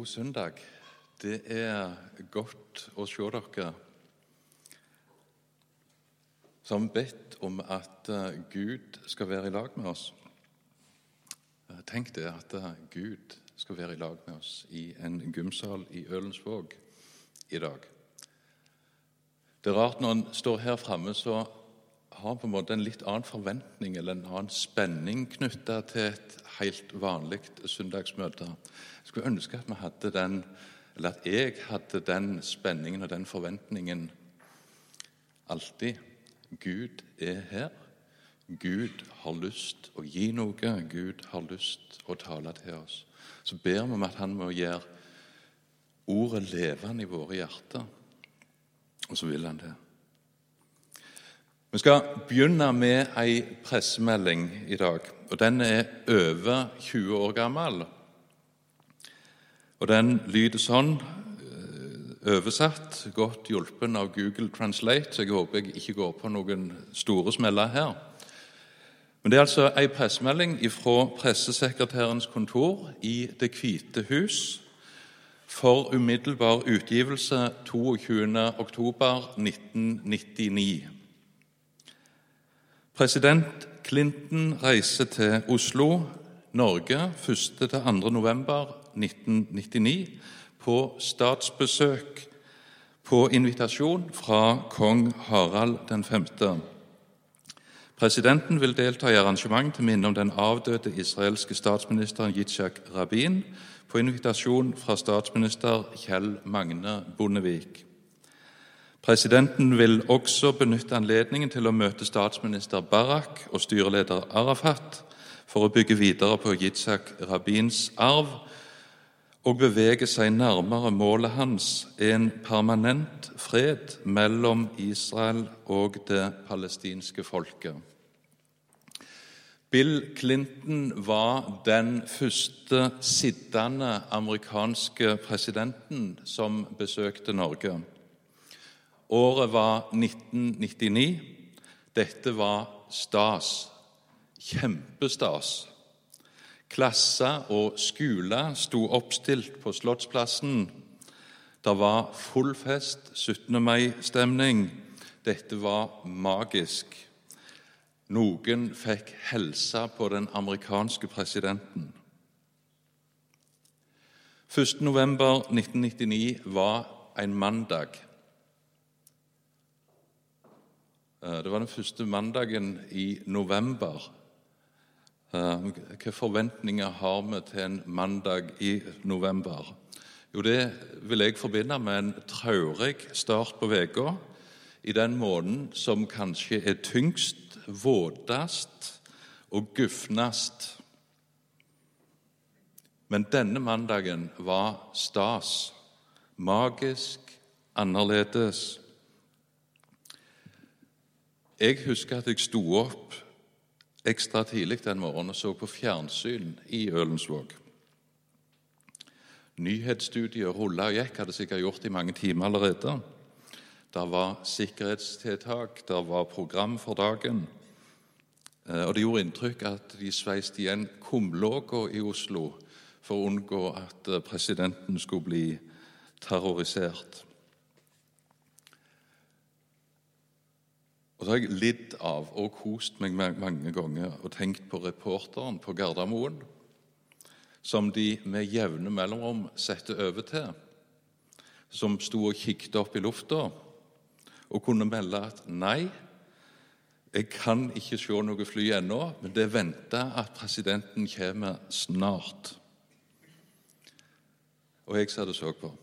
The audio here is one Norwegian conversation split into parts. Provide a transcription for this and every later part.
God søndag. Det er godt å se dere som bedt om at eh, Gud skal være i lag med oss. Eh, tenk det at eh, Gud skal være i lag med oss i en gymsal i Ølensvåg i dag. Det er rart når en står her framme, så har på en måte en litt annen forventning eller en annen spenning knytta til et helt vanlig søndagsmøte. Jeg skulle ønske at vi hadde den, eller at jeg hadde den spenningen og den forventningen alltid. Gud er her. Gud har lyst å gi noe. Gud har lyst å tale til oss. Så ber vi om at Han må gjøre ordet levende i våre hjerter. Og så vil Han det. Vi skal begynne med ei pressemelding i dag. og Den er over 20 år gammel. Og Den lyder sånn, eh, oversatt, godt hjulpen av Google Translate, så jeg håper jeg ikke går på noen store smeller her. Men Det er altså ei pressemelding fra pressesekretærens kontor i Det hvite hus for umiddelbar utgivelse 22.10.1999. President Clinton reiser til Oslo, Norge 1.-2. november 1999 på statsbesøk på invitasjon fra kong Harald 5. Presidenten vil delta i arrangement til minne om den avdøde israelske statsministeren Yitzhak Rabin på invitasjon fra statsminister Kjell Magne Bondevik. Presidenten vil også benytte anledningen til å møte statsminister Barak og styreleder Arafat for å bygge videre på Yitzhak Rabins arv og bevege seg nærmere målet hans, en permanent fred mellom Israel og det palestinske folket. Bill Clinton var den første sittende amerikanske presidenten som besøkte Norge. Året var 1999. Dette var stas. Kjempestas. Klasse og skole sto oppstilt på Slottsplassen. Det var full fest, 17. mai-stemning. Dette var magisk. Noen fikk helse på den amerikanske presidenten. 1.11.1999 var en mandag. Det var den første mandagen i november. Eh, hvilke forventninger har vi til en mandag i november? Jo, Det vil jeg forbinde med en traurig start på uka. I den måneden som kanskje er tyngst, våtest og gufnest. Men denne mandagen var stas, magisk, annerledes. Jeg husker at jeg sto opp ekstra tidlig den morgenen og så på fjernsyn i Ølensvåg. Nyhetsstudiet rulla og gikk, hadde sikkert gjort i mange timer allerede. Det var sikkerhetstiltak, det var program for dagen. Eh, og Det gjorde inntrykk at de sveiste igjen kumlåga i Oslo for å unngå at eh, presidenten skulle bli terrorisert. Og så har jeg lidd av og kost meg mange ganger og tenkt på reporteren på Gardermoen, som de med jevne mellomrom satte over til, som sto og kikket opp i lufta og kunne melde at nei, jeg kan ikke se noe fly ennå, men det er venta at presidenten kommer snart. Og jeg satt og så på.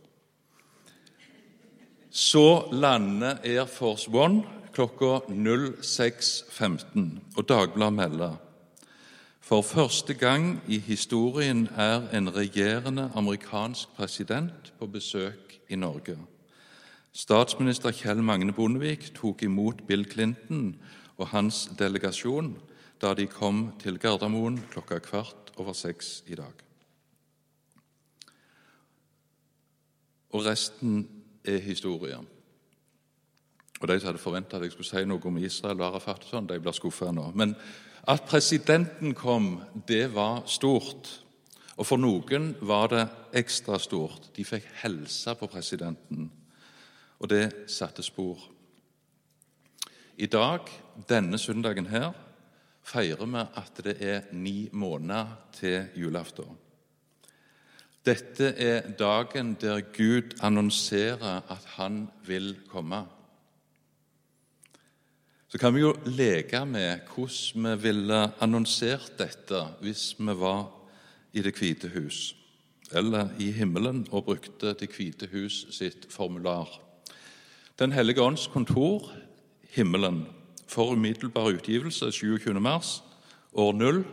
Så lander Air Force One klokka 06.15, og Dagbladet melder for første gang i historien er en regjerende amerikansk president på besøk i Norge. Statsminister Kjell Magne Bondevik tok imot Bill Clinton og hans delegasjon da de kom til Gardermoen klokka kvart over seks i dag. Og resten er historie. Og De som hadde forventa at jeg skulle si noe om Israel og Arafat, og sånn, de blir skuffa nå. Men at presidenten kom, det var stort. Og for noen var det ekstra stort. De fikk helse på presidenten, og det satte spor. I dag, denne søndagen her, feirer vi at det er ni måneder til julaften. Dette er dagen der Gud annonserer at han vil komme. Så kan vi jo leke med hvordan vi ville annonsert dette hvis vi var i Det hvite hus eller i himmelen og brukte Det hvite hus sitt formular. Den hellige ånds kontor, himmelen, for umiddelbar utgivelse 27. mars, år 0.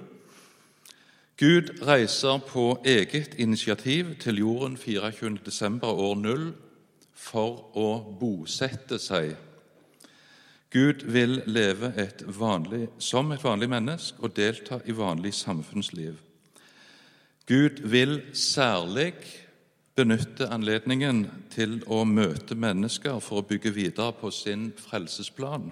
Gud reiser på eget initiativ til jorden 24. desember år 0 for å bosette seg. Gud vil leve et vanlig, som et vanlig menneske og delta i vanlig samfunnsliv. Gud vil særlig benytte anledningen til å møte mennesker for å bygge videre på sin frelsesplan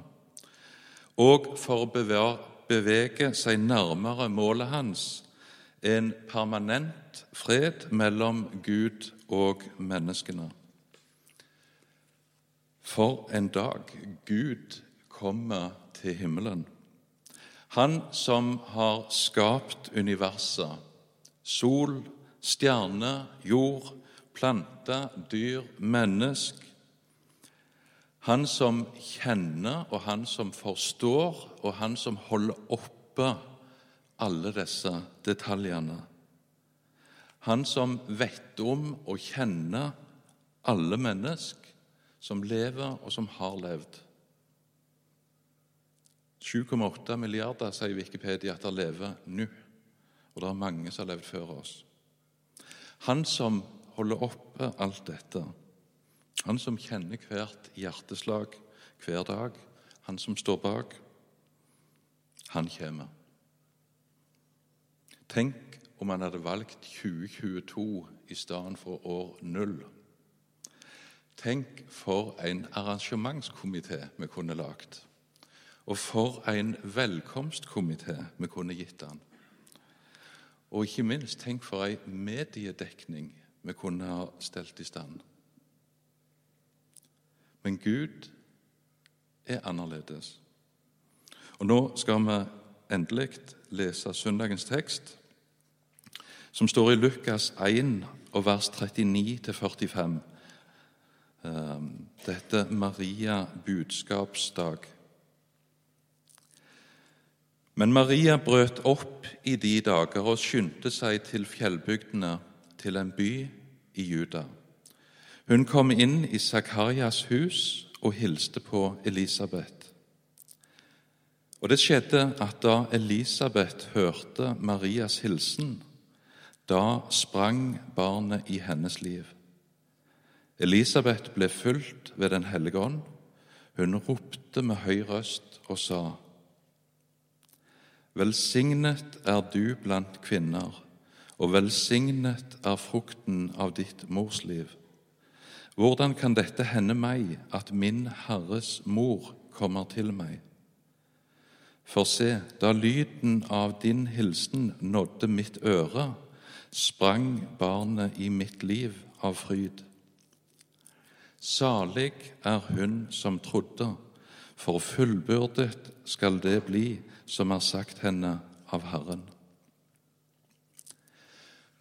og for å bevege seg nærmere målet hans, en permanent fred mellom Gud og menneskene. For en dag Gud kommer til himmelen. Han som har skapt universet, sol, stjerne, jord, plante, dyr, mennesk. han som kjenner, og han som forstår, og han som holder oppe alle disse detaljene. Han som vet om og kjenner alle mennesk som lever, og som har levd. 7,8 milliarder sier Wikipedia at det lever nå, og det er mange som har levd før oss. Han som holder oppe alt dette. Han som kjenner hvert hjerteslag hver dag, han som står bak, han kommer. Tenk om han hadde valgt 2022 i stedet for år null. Tenk for en arrangementskomité vi kunne lagd. Og for en velkomstkomité vi kunne gitt han. Og ikke minst, tenk for ei mediedekning vi kunne ha stelt i stand. Men Gud er annerledes. Og Nå skal vi endelig lese søndagens tekst, som står i Lukas 1 og vers 39-45. Ehm, dette Maria budskapsdag. Men Maria brøt opp i de dager og skyndte seg til fjellbygdene, til en by i Juda. Hun kom inn i Zakarias hus og hilste på Elisabeth. Og det skjedde at da Elisabeth hørte Marias hilsen, da sprang barnet i hennes liv. Elisabeth ble fulgt ved Den hellige ånd. Hun ropte med høy røst og sa:" Velsignet er du blant kvinner, og velsignet er frukten av ditt mors liv. Hvordan kan dette hende meg, at min Herres mor kommer til meg? For se, da lyden av din hilsen nådde mitt øre, sprang barnet i mitt liv av fryd. Salig er hun som trodde, for fullbyrdet skal det bli som er sagt henne av Herren.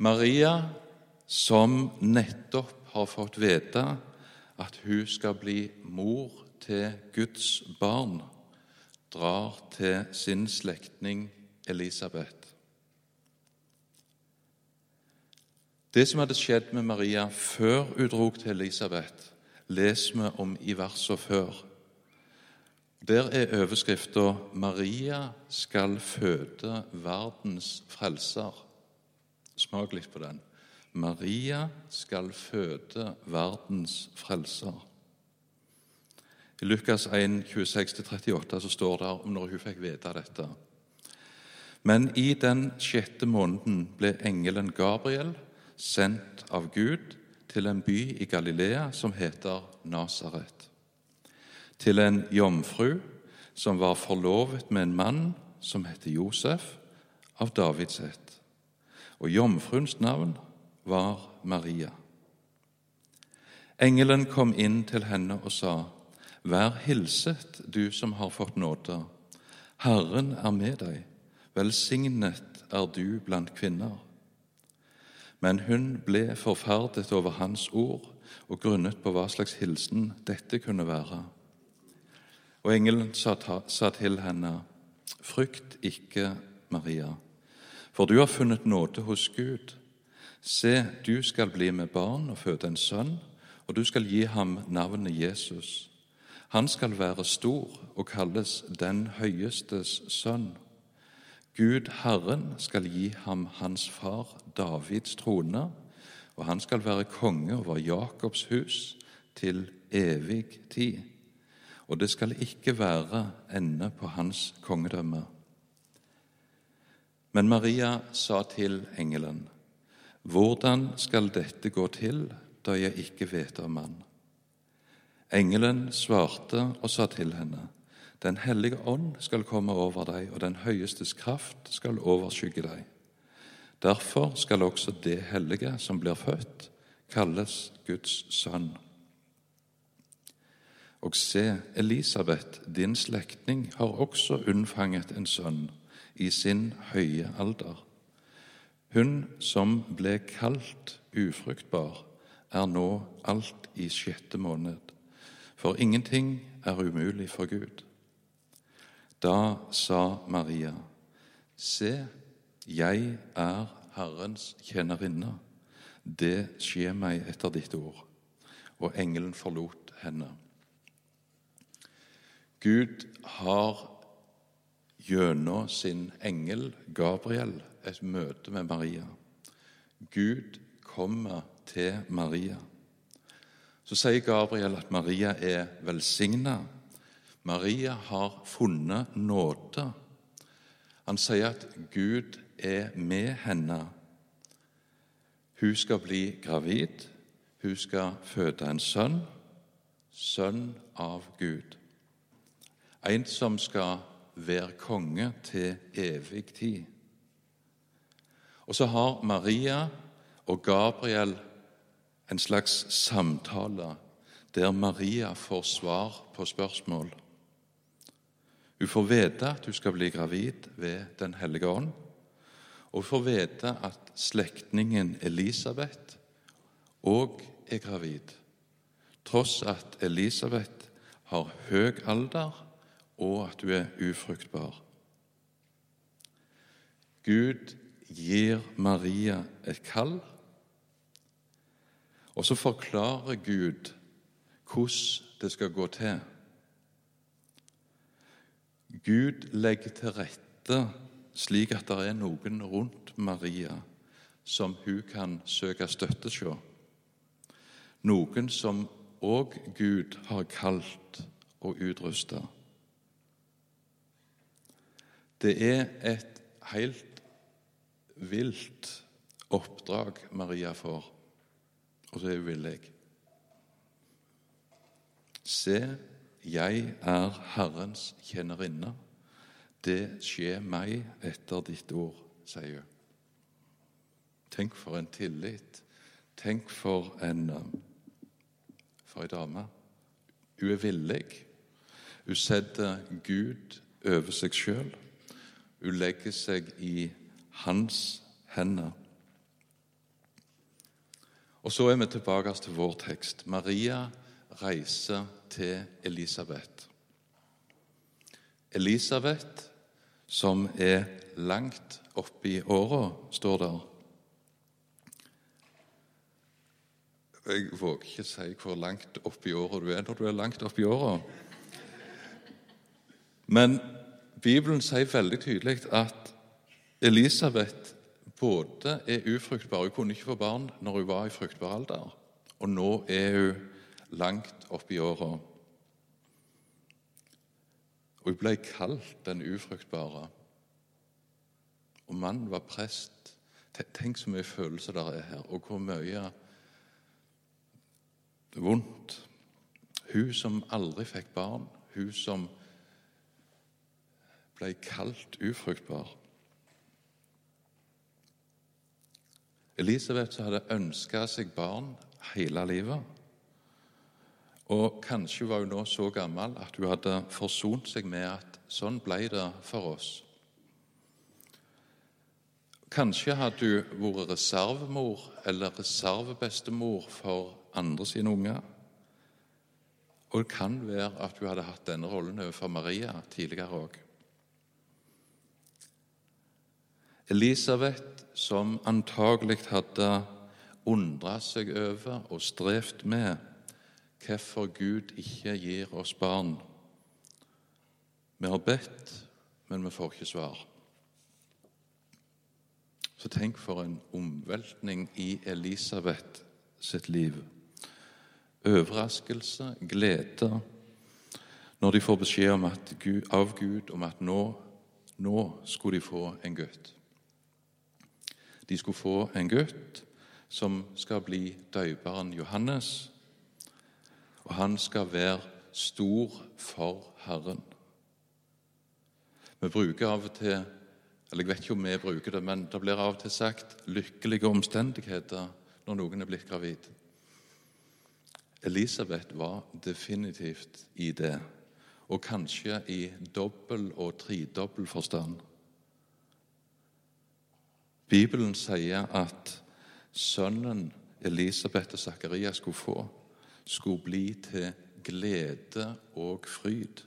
Maria, som nettopp har fått vite at hun skal bli mor til Guds barn, drar til sin slektning Elisabeth. Det som hadde skjedd med Maria før hun dro til Elisabeth, leser vi om i versene før. Der er overskrifta 'Maria skal føde verdens frelser'. Smak litt på den. Maria skal føde verdens frelser. I Lukas 1, 26-38 så står det om når hun fikk vite dette. Men i den sjette måneden ble engelen Gabriel sendt av Gud til en by i Galilea som heter Nasaret. Til en jomfru som var forlovet med en mann som het Josef, av Davids ett. og jomfruens navn var Maria. Engelen kom inn til henne og sa, Vær hilset, du som har fått nåde. Herren er med deg. Velsignet er du blant kvinner. Men hun ble forferdet over hans ord og grunnet på hva slags hilsen dette kunne være. Og engelen sa, til henne, Frykt ikke, Maria, for du har funnet nåde hos Gud. Se, du skal bli med barn og føde en sønn, og du skal gi ham navnet Jesus. Han skal være stor og kalles Den høyestes sønn. Gud Herren skal gi ham hans far Davids trone, og han skal være konge over Jakobs hus til evig tid. Og det skal ikke være ende på hans kongedømme. Men Maria sa til engelen, Hvordan skal dette gå til, da jeg ikke vet om mann? Engelen svarte og sa til henne, Den hellige ånd skal komme over deg, og den høyestes kraft skal overskygge deg. Derfor skal også det hellige som blir født, kalles Guds sønn. Og se, Elisabeth, din slektning, har også unnfanget en sønn i sin høye alder. Hun som ble kalt ufruktbar, er nå alt i sjette måned for ingenting er umulig for Gud. Da sa Maria, Se, jeg er Herrens tjenerinne. Det skjer meg etter ditt ord. Og engelen forlot henne. Gud har gjennom sin engel Gabriel et møte med Maria. Gud kommer til Maria. Så sier Gabriel at Maria er velsigna. Maria har funnet nåde. Han sier at Gud er med henne. Hun skal bli gravid. Hun skal føde en sønn, sønn av Gud. En som skal være konge til evig tid. Og så har Maria og Gabriel en slags samtale der Maria får svar på spørsmål. Hun får vite at hun skal bli gravid ved Den hellige ånd, og hun får vite at slektningen Elisabeth òg er gravid, tross at Elisabeth har høy alder og at du er ufruktbar. Gud gir Maria et kall og så forklarer Gud hvordan det skal gå til. Gud legger til rette slik at det er noen rundt Maria som hun kan søke støtte hos. Noen som òg Gud har kalt og utrusta. Det er et helt vilt oppdrag Maria får og så er hun villig. Se, jeg er Herrens tjenerinne. Det skjer meg etter ditt ord, sier hun. Tenk for en tillit. Tenk for en for ei dame. Hun er villig. Hun setter Gud over seg sjøl. Hun legger seg i hans hender. Og så er vi tilbake til vår tekst. Maria reiser til Elisabeth. Elisabeth, som er langt oppi åra, står der. Jeg våger ikke si hvor langt oppi åra du er når du er langt oppi åra. Men Bibelen sier veldig tydelig at Elisabeth både er ufruktbar Hun kunne ikke få barn når hun var i fruktbar alder, og nå er hun langt oppi åra. Og hun ble kalt den ufruktbare. Og mannen var prest. Tenk så mye følelser der er her, og hvor mye vondt. Hun som aldri fikk barn, hun som ble kalt ufruktbar. Elisabeth hadde ønska seg barn hele livet. Og kanskje var hun nå så gammel at hun hadde forsont seg med at sånn ble det for oss. Kanskje hadde hun vært reservemor eller reservebestemor for andre sine unger. Og det kan være at hun hadde hatt denne rollen overfor Maria tidligere òg. Elisabeth, som antagelig hadde undra seg over og strevd med hvorfor Gud ikke gir oss barn. Vi har bedt, men vi får ikke svar. Så tenk for en omveltning i Elisabeth sitt liv. Overraskelse, glede, når de får beskjed Gud, av Gud om at nå, nå skulle de få en gutt. De skulle få en gutt som skal bli døperen Johannes, og han skal være stor for Herren. Vi bruker av og til eller Jeg vet ikke om vi bruker det, men det blir av og til sagt 'lykkelige omstendigheter' når noen er blitt gravid. Elisabeth var definitivt i det, og kanskje i dobbel og tredobbel forstand. Bibelen sier at sønnen Elisabeth og Zakaria skulle få, skulle bli til glede og fryd,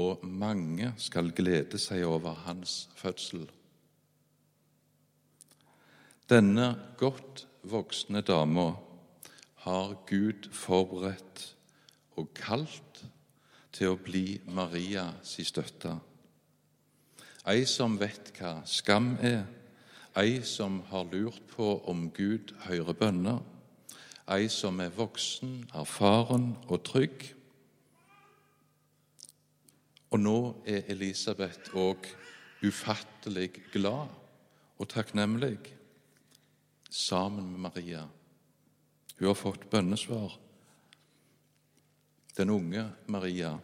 og mange skal glede seg over hans fødsel. Denne godt voksne dama har Gud forberedt og kalt til å bli Marias støtte. Ei som vet hva skam er, ei som har lurt på om Gud hører bønner, ei som er voksen, erfaren og trygg. Og nå er Elisabeth òg ufattelig glad og takknemlig sammen med Maria. Hun har fått bønnesvar. Den unge Maria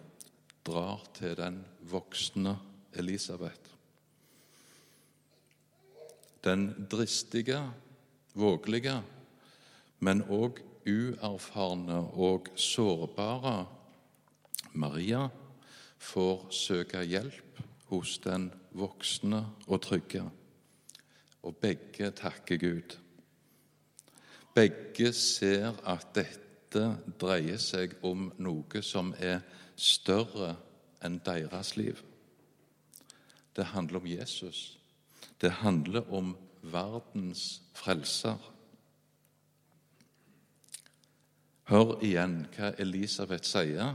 drar til den voksne Elisabeth. Den dristige, vågelige, men òg uerfarne og sårbare Maria får søke hjelp hos den voksne og trygge. Og begge takker Gud. Begge ser at dette dreier seg om noe som er større enn deres liv. Det handler om Jesus. Det handler om verdens frelser. Hør igjen hva Elisabeth sier,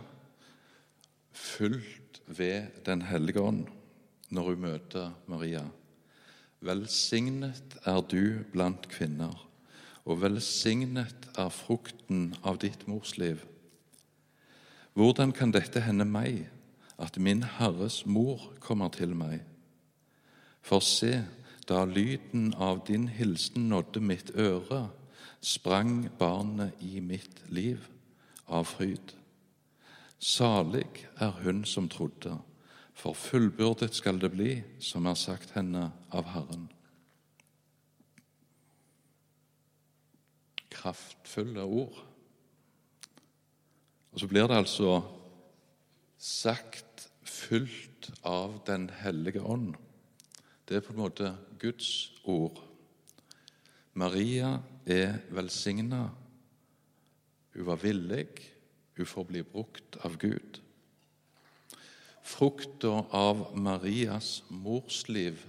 fullt ved Den hellige ånd, når hun møter Maria. Velsignet er du blant kvinner, og velsignet er frukten av ditt mors liv. Hvordan kan dette hende meg, at min Herres mor kommer til meg? For se, da lyden av din hilsen nådde mitt øre, sprang barnet i mitt liv av fryd. Salig er hun som trodde, for fullbyrdet skal det bli, som er sagt henne av Herren. Kraftfulle ord. Og så blir det altså sagt fullt av Den hellige ånd. Det er på en måte Guds ord. Maria er velsigna. Hun var villig. Hun får bli brukt av Gud. Frukta av Marias morsliv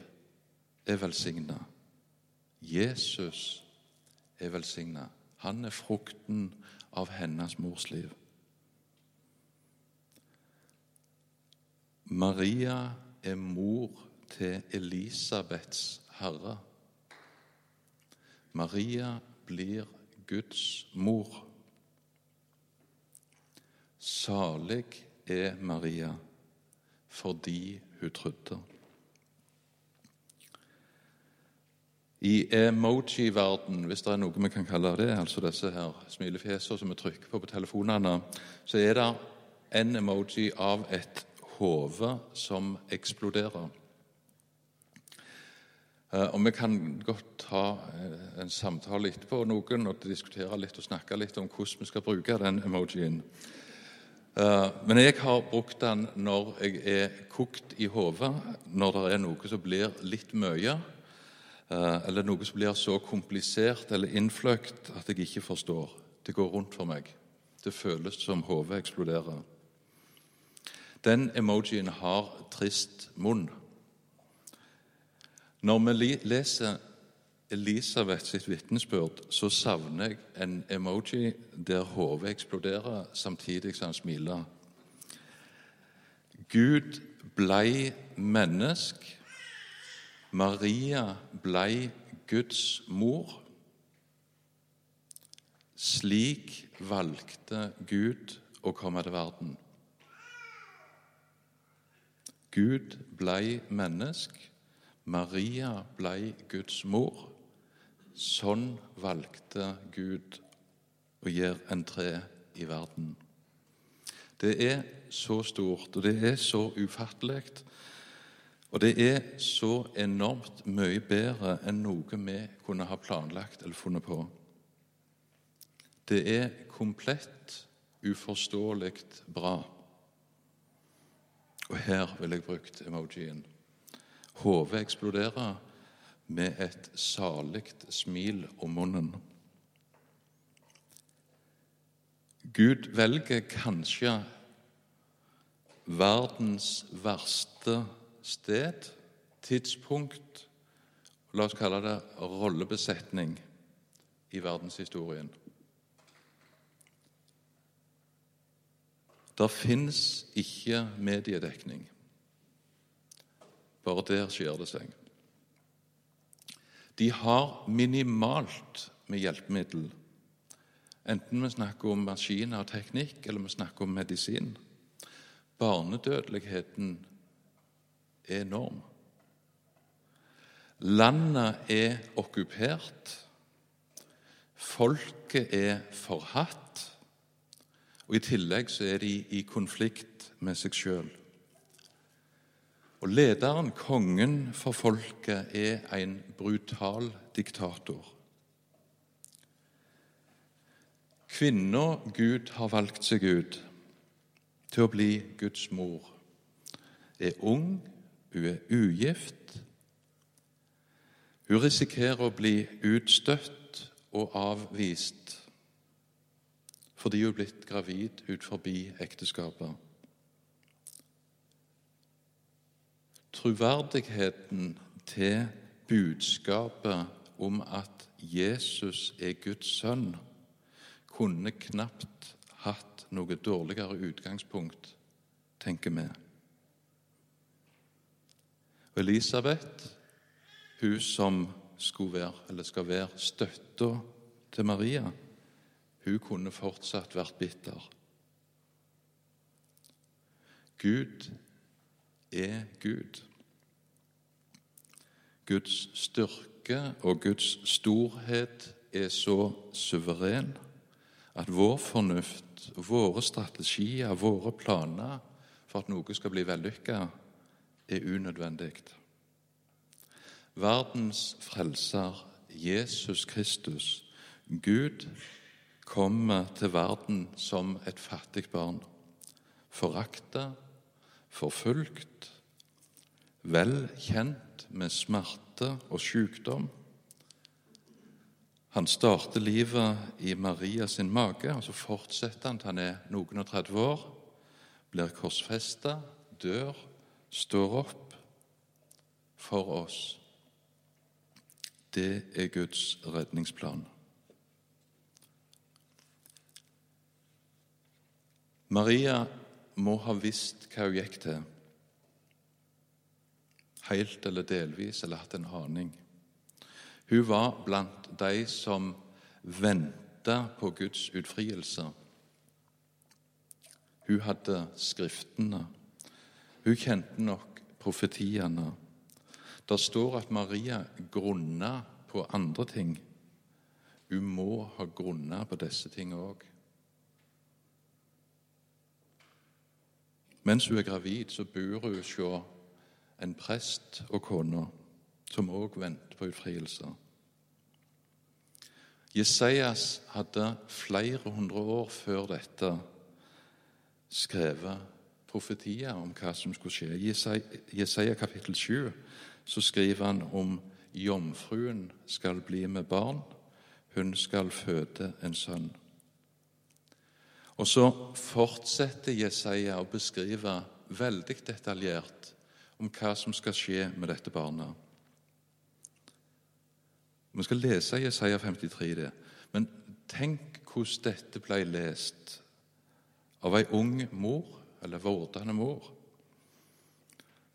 er velsigna. Jesus er velsigna. Han er frukten av hennes morsliv. Maria er mor til Elisabeths herre. Maria blir Guds mor. Salig er Maria fordi hun trodde. I emoji-verden, hvis det er noe vi kan kalle det, altså disse her smilefjesene som vi trykker på på telefonene, så er det en emoji av et hode som eksploderer. Eh, og vi kan godt ta eh, en samtale etterpå noen, og diskutere litt og snakke litt om hvordan vi skal bruke den emojien. Eh, men jeg har brukt den når jeg er kokt i hodet, når det er noe som blir litt mye, eller noe som blir så komplisert eller innfløkt at jeg ikke forstår. Det går rundt for meg. Det føles som hodet eksploderer. Den emojien har trist munn. Når vi leser Elisabeth sitt vitnesbyrd, så savner jeg en emoji der hodet eksploderer samtidig som han smiler. Gud blei mennesk. Maria blei Guds mor. Slik valgte Gud å komme til verden. Gud blei mennesk. Maria blei Guds mor. Sånn valgte Gud å gjøre entré i verden. Det er så stort, og det er så ufattelig. Og det er så enormt mye bedre enn noe vi kunne ha planlagt eller funnet på. Det er komplett uforståelig bra. Og her vil jeg brukt emojien. Hodet eksploderer med et salig smil om munnen. Gud velger kanskje verdens verste sted, tidspunkt La oss kalle det rollebesetning i verdenshistorien. Det fins ikke mediedekning. Bare der skjer det seg. De har minimalt med hjelpemiddel, enten vi snakker om maskiner og teknikk, eller vi snakker om medisin. Barnedødeligheten er enorm. Landet er okkupert. Folket er forhatt. Og I tillegg så er de i konflikt med seg sjøl. Og lederen, kongen for folket, er en brutal diktator. Kvinna Gud har valgt seg ut til å bli Guds mor, er ung, hun er ugift. Hun risikerer å bli utstøtt og avvist fordi hun er blitt gravid ut forbi ekteskapet. Troverdigheten til budskapet om at Jesus er Guds sønn, kunne knapt hatt noe dårligere utgangspunkt, tenker vi. Elisabeth, hun som være, skal være støtta til Maria, hun kunne fortsatt vært bitter. Gud er Gud. Guds styrke og Guds storhet er så suveren at vår fornuft, våre strategier, våre planer for at noe skal bli vellykka, er unødvendig. Verdens frelser, Jesus Kristus, Gud, kommer til verden som et fattig barn. Forakta, forfulgt, vel kjent med smerte og sykdom. Han starter livet i Maria sin mage, og så fortsetter han til han er noen og 30 år, blir korsfesta, dør, står opp for oss. Det er Guds redningsplan. Maria må ha visst hva hun gikk til helt eller delvis, eller hatt en aning. Hun var blant de som venta på Guds utfrielse. Hun hadde Skriftene. Hun kjente nok profetiene. Det står at Maria grunna på andre ting. Hun må ha grunna på disse tingene òg. Mens hun er gravid, så bor hun hos en prest og kone som også venter på utfrielse. Jeseas hadde flere hundre år før dette skrevet profetier om hva som skulle skje. I Jesaja kapittel 7 så skriver han om jomfruen skal bli med barn, hun skal føde en sønn. Og så fortsetter Jesaja å beskrive veldig detaljert om hva som skal skje med dette barnet. Vi skal lese Jesaja 53, det. men tenk hvordan dette ble lest av ei ung mor, eller vordende mor.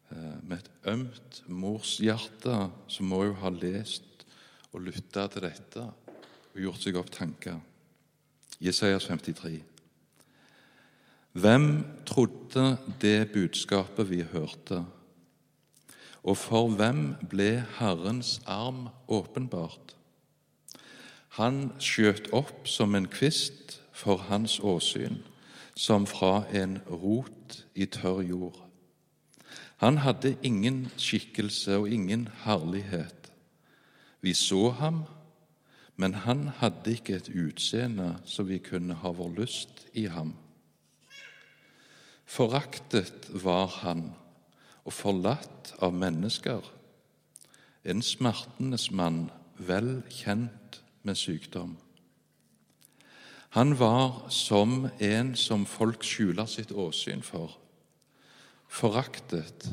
Eh, med et ømt morshjerte så må hun ha lest og lytta til dette og gjort seg opp tanker. Jesajas 53. Hvem trodde det budskapet vi hørte? Og for hvem ble Herrens arm åpenbart? Han skjøt opp som en kvist for hans åsyn, som fra en rot i tørr jord. Han hadde ingen skikkelse og ingen herlighet. Vi så ham, men han hadde ikke et utseende så vi kunne ha vår lyst i ham. Foraktet var han og forlatt av mennesker, en smertenes mann, vel kjent med sykdom. Han var som en som folk skjuler sitt åsyn for, foraktet,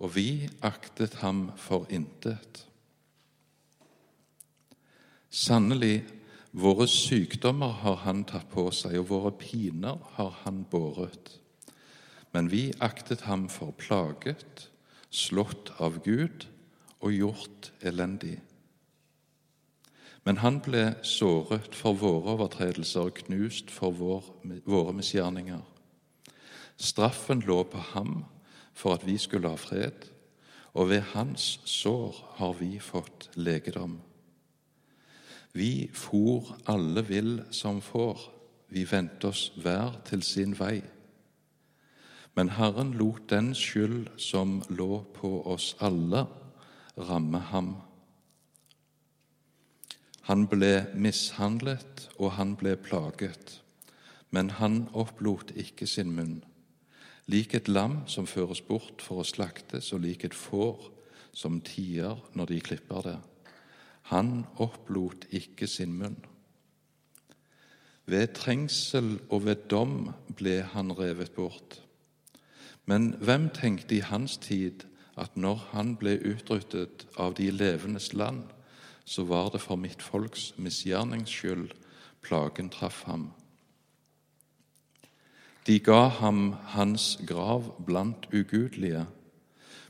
og vi aktet ham for intet. Sannelig, våre sykdommer har han tatt på seg, og våre piner har han båret. Men vi aktet ham for plaget, slått av Gud og gjort elendig. Men han ble såret for våre overtredelser og knust for vår, våre misgjerninger. Straffen lå på ham for at vi skulle ha fred, og ved hans sår har vi fått legedom. Vi for alle vill som får, vi vendte oss hver til sin vei. Men Herren lot den skyld som lå på oss alle, ramme ham. Han ble mishandlet, og han ble plaget, men han opplot ikke sin munn. Lik et lam som føres bort for å slaktes, og lik et får som tier når de klipper det. Han opplot ikke sin munn. Ved trengsel og ved dom ble han revet bort. Men hvem tenkte i hans tid at når han ble utryddet av de levendes land, så var det for mitt folks misgjernings skyld plagen traff ham? De ga ham hans grav blant ugudelige,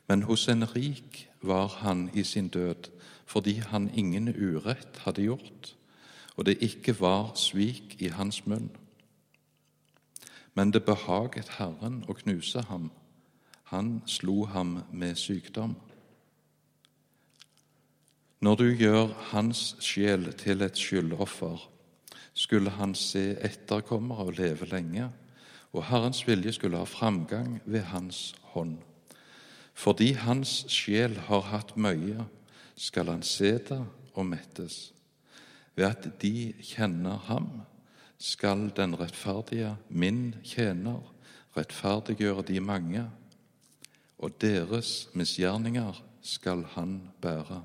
men hos en rik var han i sin død, fordi han ingen urett hadde gjort, og det ikke var svik i hans munn men det behaget Herren å knuse ham. Han slo ham med sykdom. Når du gjør hans sjel til et skyldoffer, skulle han se etterkommere og leve lenge, og Herrens vilje skulle ha framgang ved hans hånd. Fordi hans sjel har hatt møye, skal han se det og mettes. Ved at de kjenner ham, skal den rettferdige, min tjener, rettferdiggjøre de mange, og deres misgjerninger skal han bære.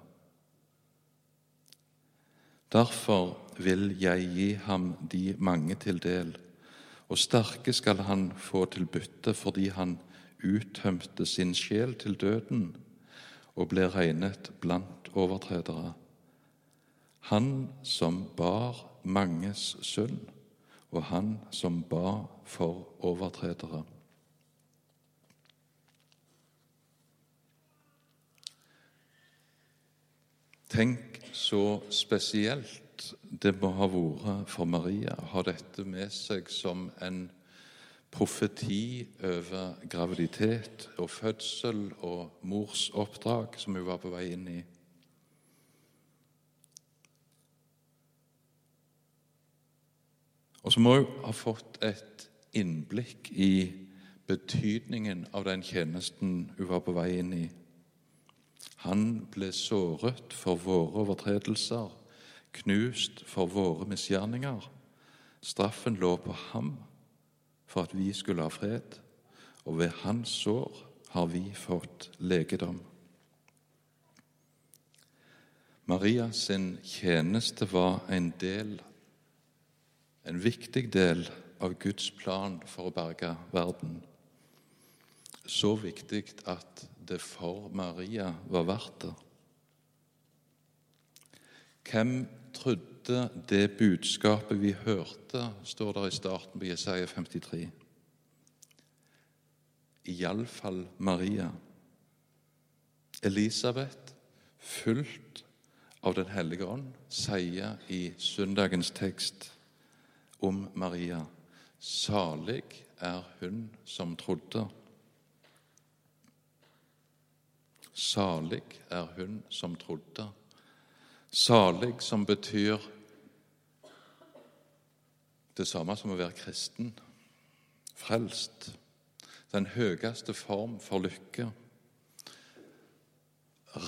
Derfor vil jeg gi ham de mange til del, og sterke skal han få til bytte fordi han uttømte sin sjel til døden og ble regnet blant overtredere. Han som bar manges synd og han som ba for overtredere. Tenk så spesielt det må ha vært for Maria å ha dette med seg som en profeti over graviditet og fødsel og mors oppdrag som hun var på vei inn i. Og så må hun ha fått et innblikk i betydningen av den tjenesten hun var på vei inn i. Han ble såret for våre overtredelser, knust for våre misgjerninger. Straffen lå på ham for at vi skulle ha fred, og ved hans sår har vi fått legedom. Marias sin tjeneste var en del, en viktig del av Guds plan for å berge verden. Så viktig at det for Maria var verdt det. Hvem trodde det budskapet vi hørte, står der i starten på Jesaja 53. Iallfall Maria. Elisabeth, fullt av Den hellige ånd, sier i søndagens tekst om Maria Salig er hun som trodde. Salig er hun som trodde. Salig som betyr det samme som å være kristen, frelst. Den høyeste form for lykke.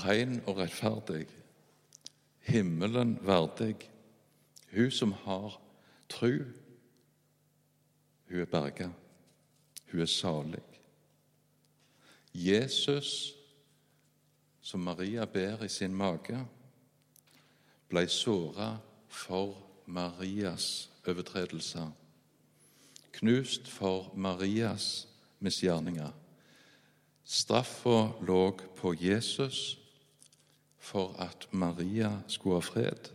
Ren og rettferdig himmelen verdig. Hun som har tru, hun er berga. Hun er salig. Jesus, som Maria ber i sin mage, ble såra for Marias overtredelser, knust for Marias misgjerninger. Straffa lå på Jesus for at Maria skulle ha fred,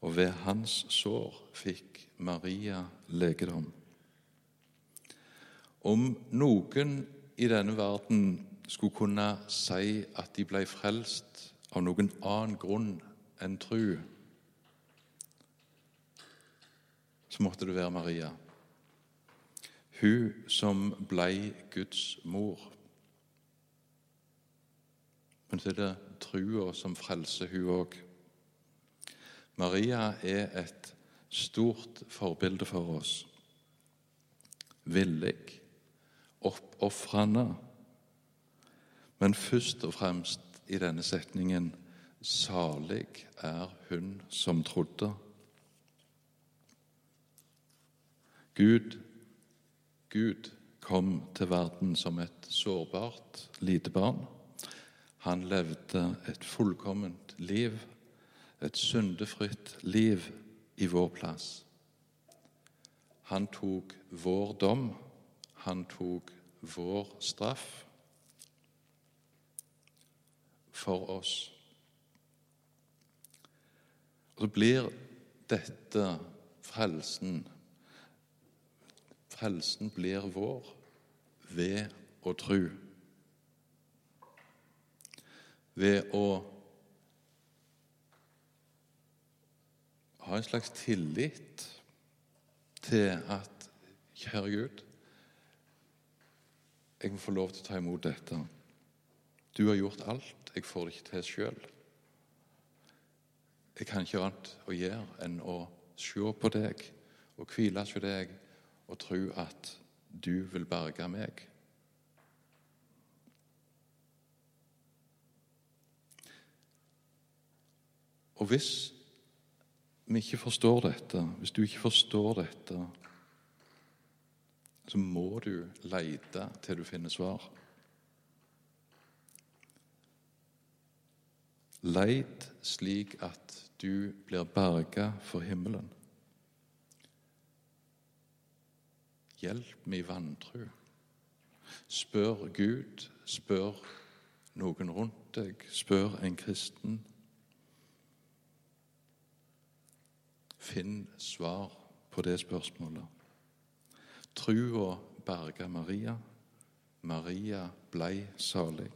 og ved hans sår fikk Maria legedom. Om noen i denne verden skulle kunne si at de ble frelst av noen annen grunn enn tru, så måtte det være Maria. Hun som ble Guds mor. Men så er det trua som frelser hun òg. Maria er et stort forbilde for oss. Villig, oppofrende, men først og fremst i denne setningen Salig er hun som trodde. Gud, Gud kom til verden som et sårbart lite barn. Han levde et fullkomment liv, et syndefritt liv i vår plass. Han tok vår dom, han tok vår straff for oss. Og så blir dette frelsen Frelsen blir vår ved å tro ved å ha en slags tillit til at Kjære Gud, jeg må få lov til å ta imot dette. Du har gjort alt. Jeg får det ikke til sjøl. Jeg kan ikke annet å gjøre enn å se på deg og hvile hos deg og tro at du vil berge meg. Og hvis vi ikke forstår dette, hvis du ikke forstår dette, så må du lete til du finner svar. Leit slik at du blir berga for himmelen. Hjelp meg i vantro. Spør Gud, spør noen rundt deg, spør en kristen. Finn svar på det spørsmålet. Trua berga Maria. Maria blei salig.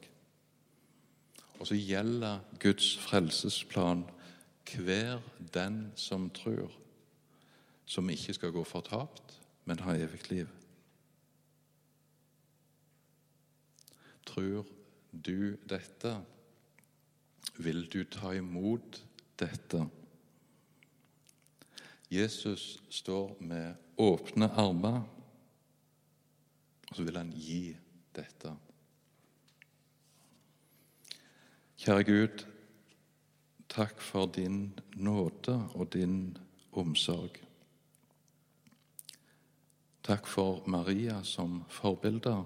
Og så gjelder Guds frelsesplan hver den som tror, som ikke skal gå fortapt, men ha evig liv. Tror du dette? Vil du ta imot dette? Jesus står med åpne armer, og så vil han gi dette. Kjære Gud, takk for din nåde og din omsorg. Takk for Maria som forbilde.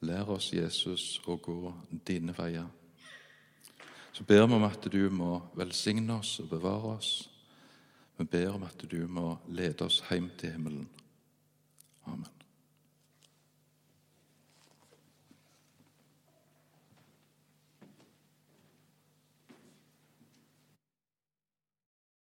Lær oss, Jesus, å gå dine veier. Så ber vi om at du må velsigne oss og bevare oss. Vi ber om at du må lede oss hjem til himmelen. Amen.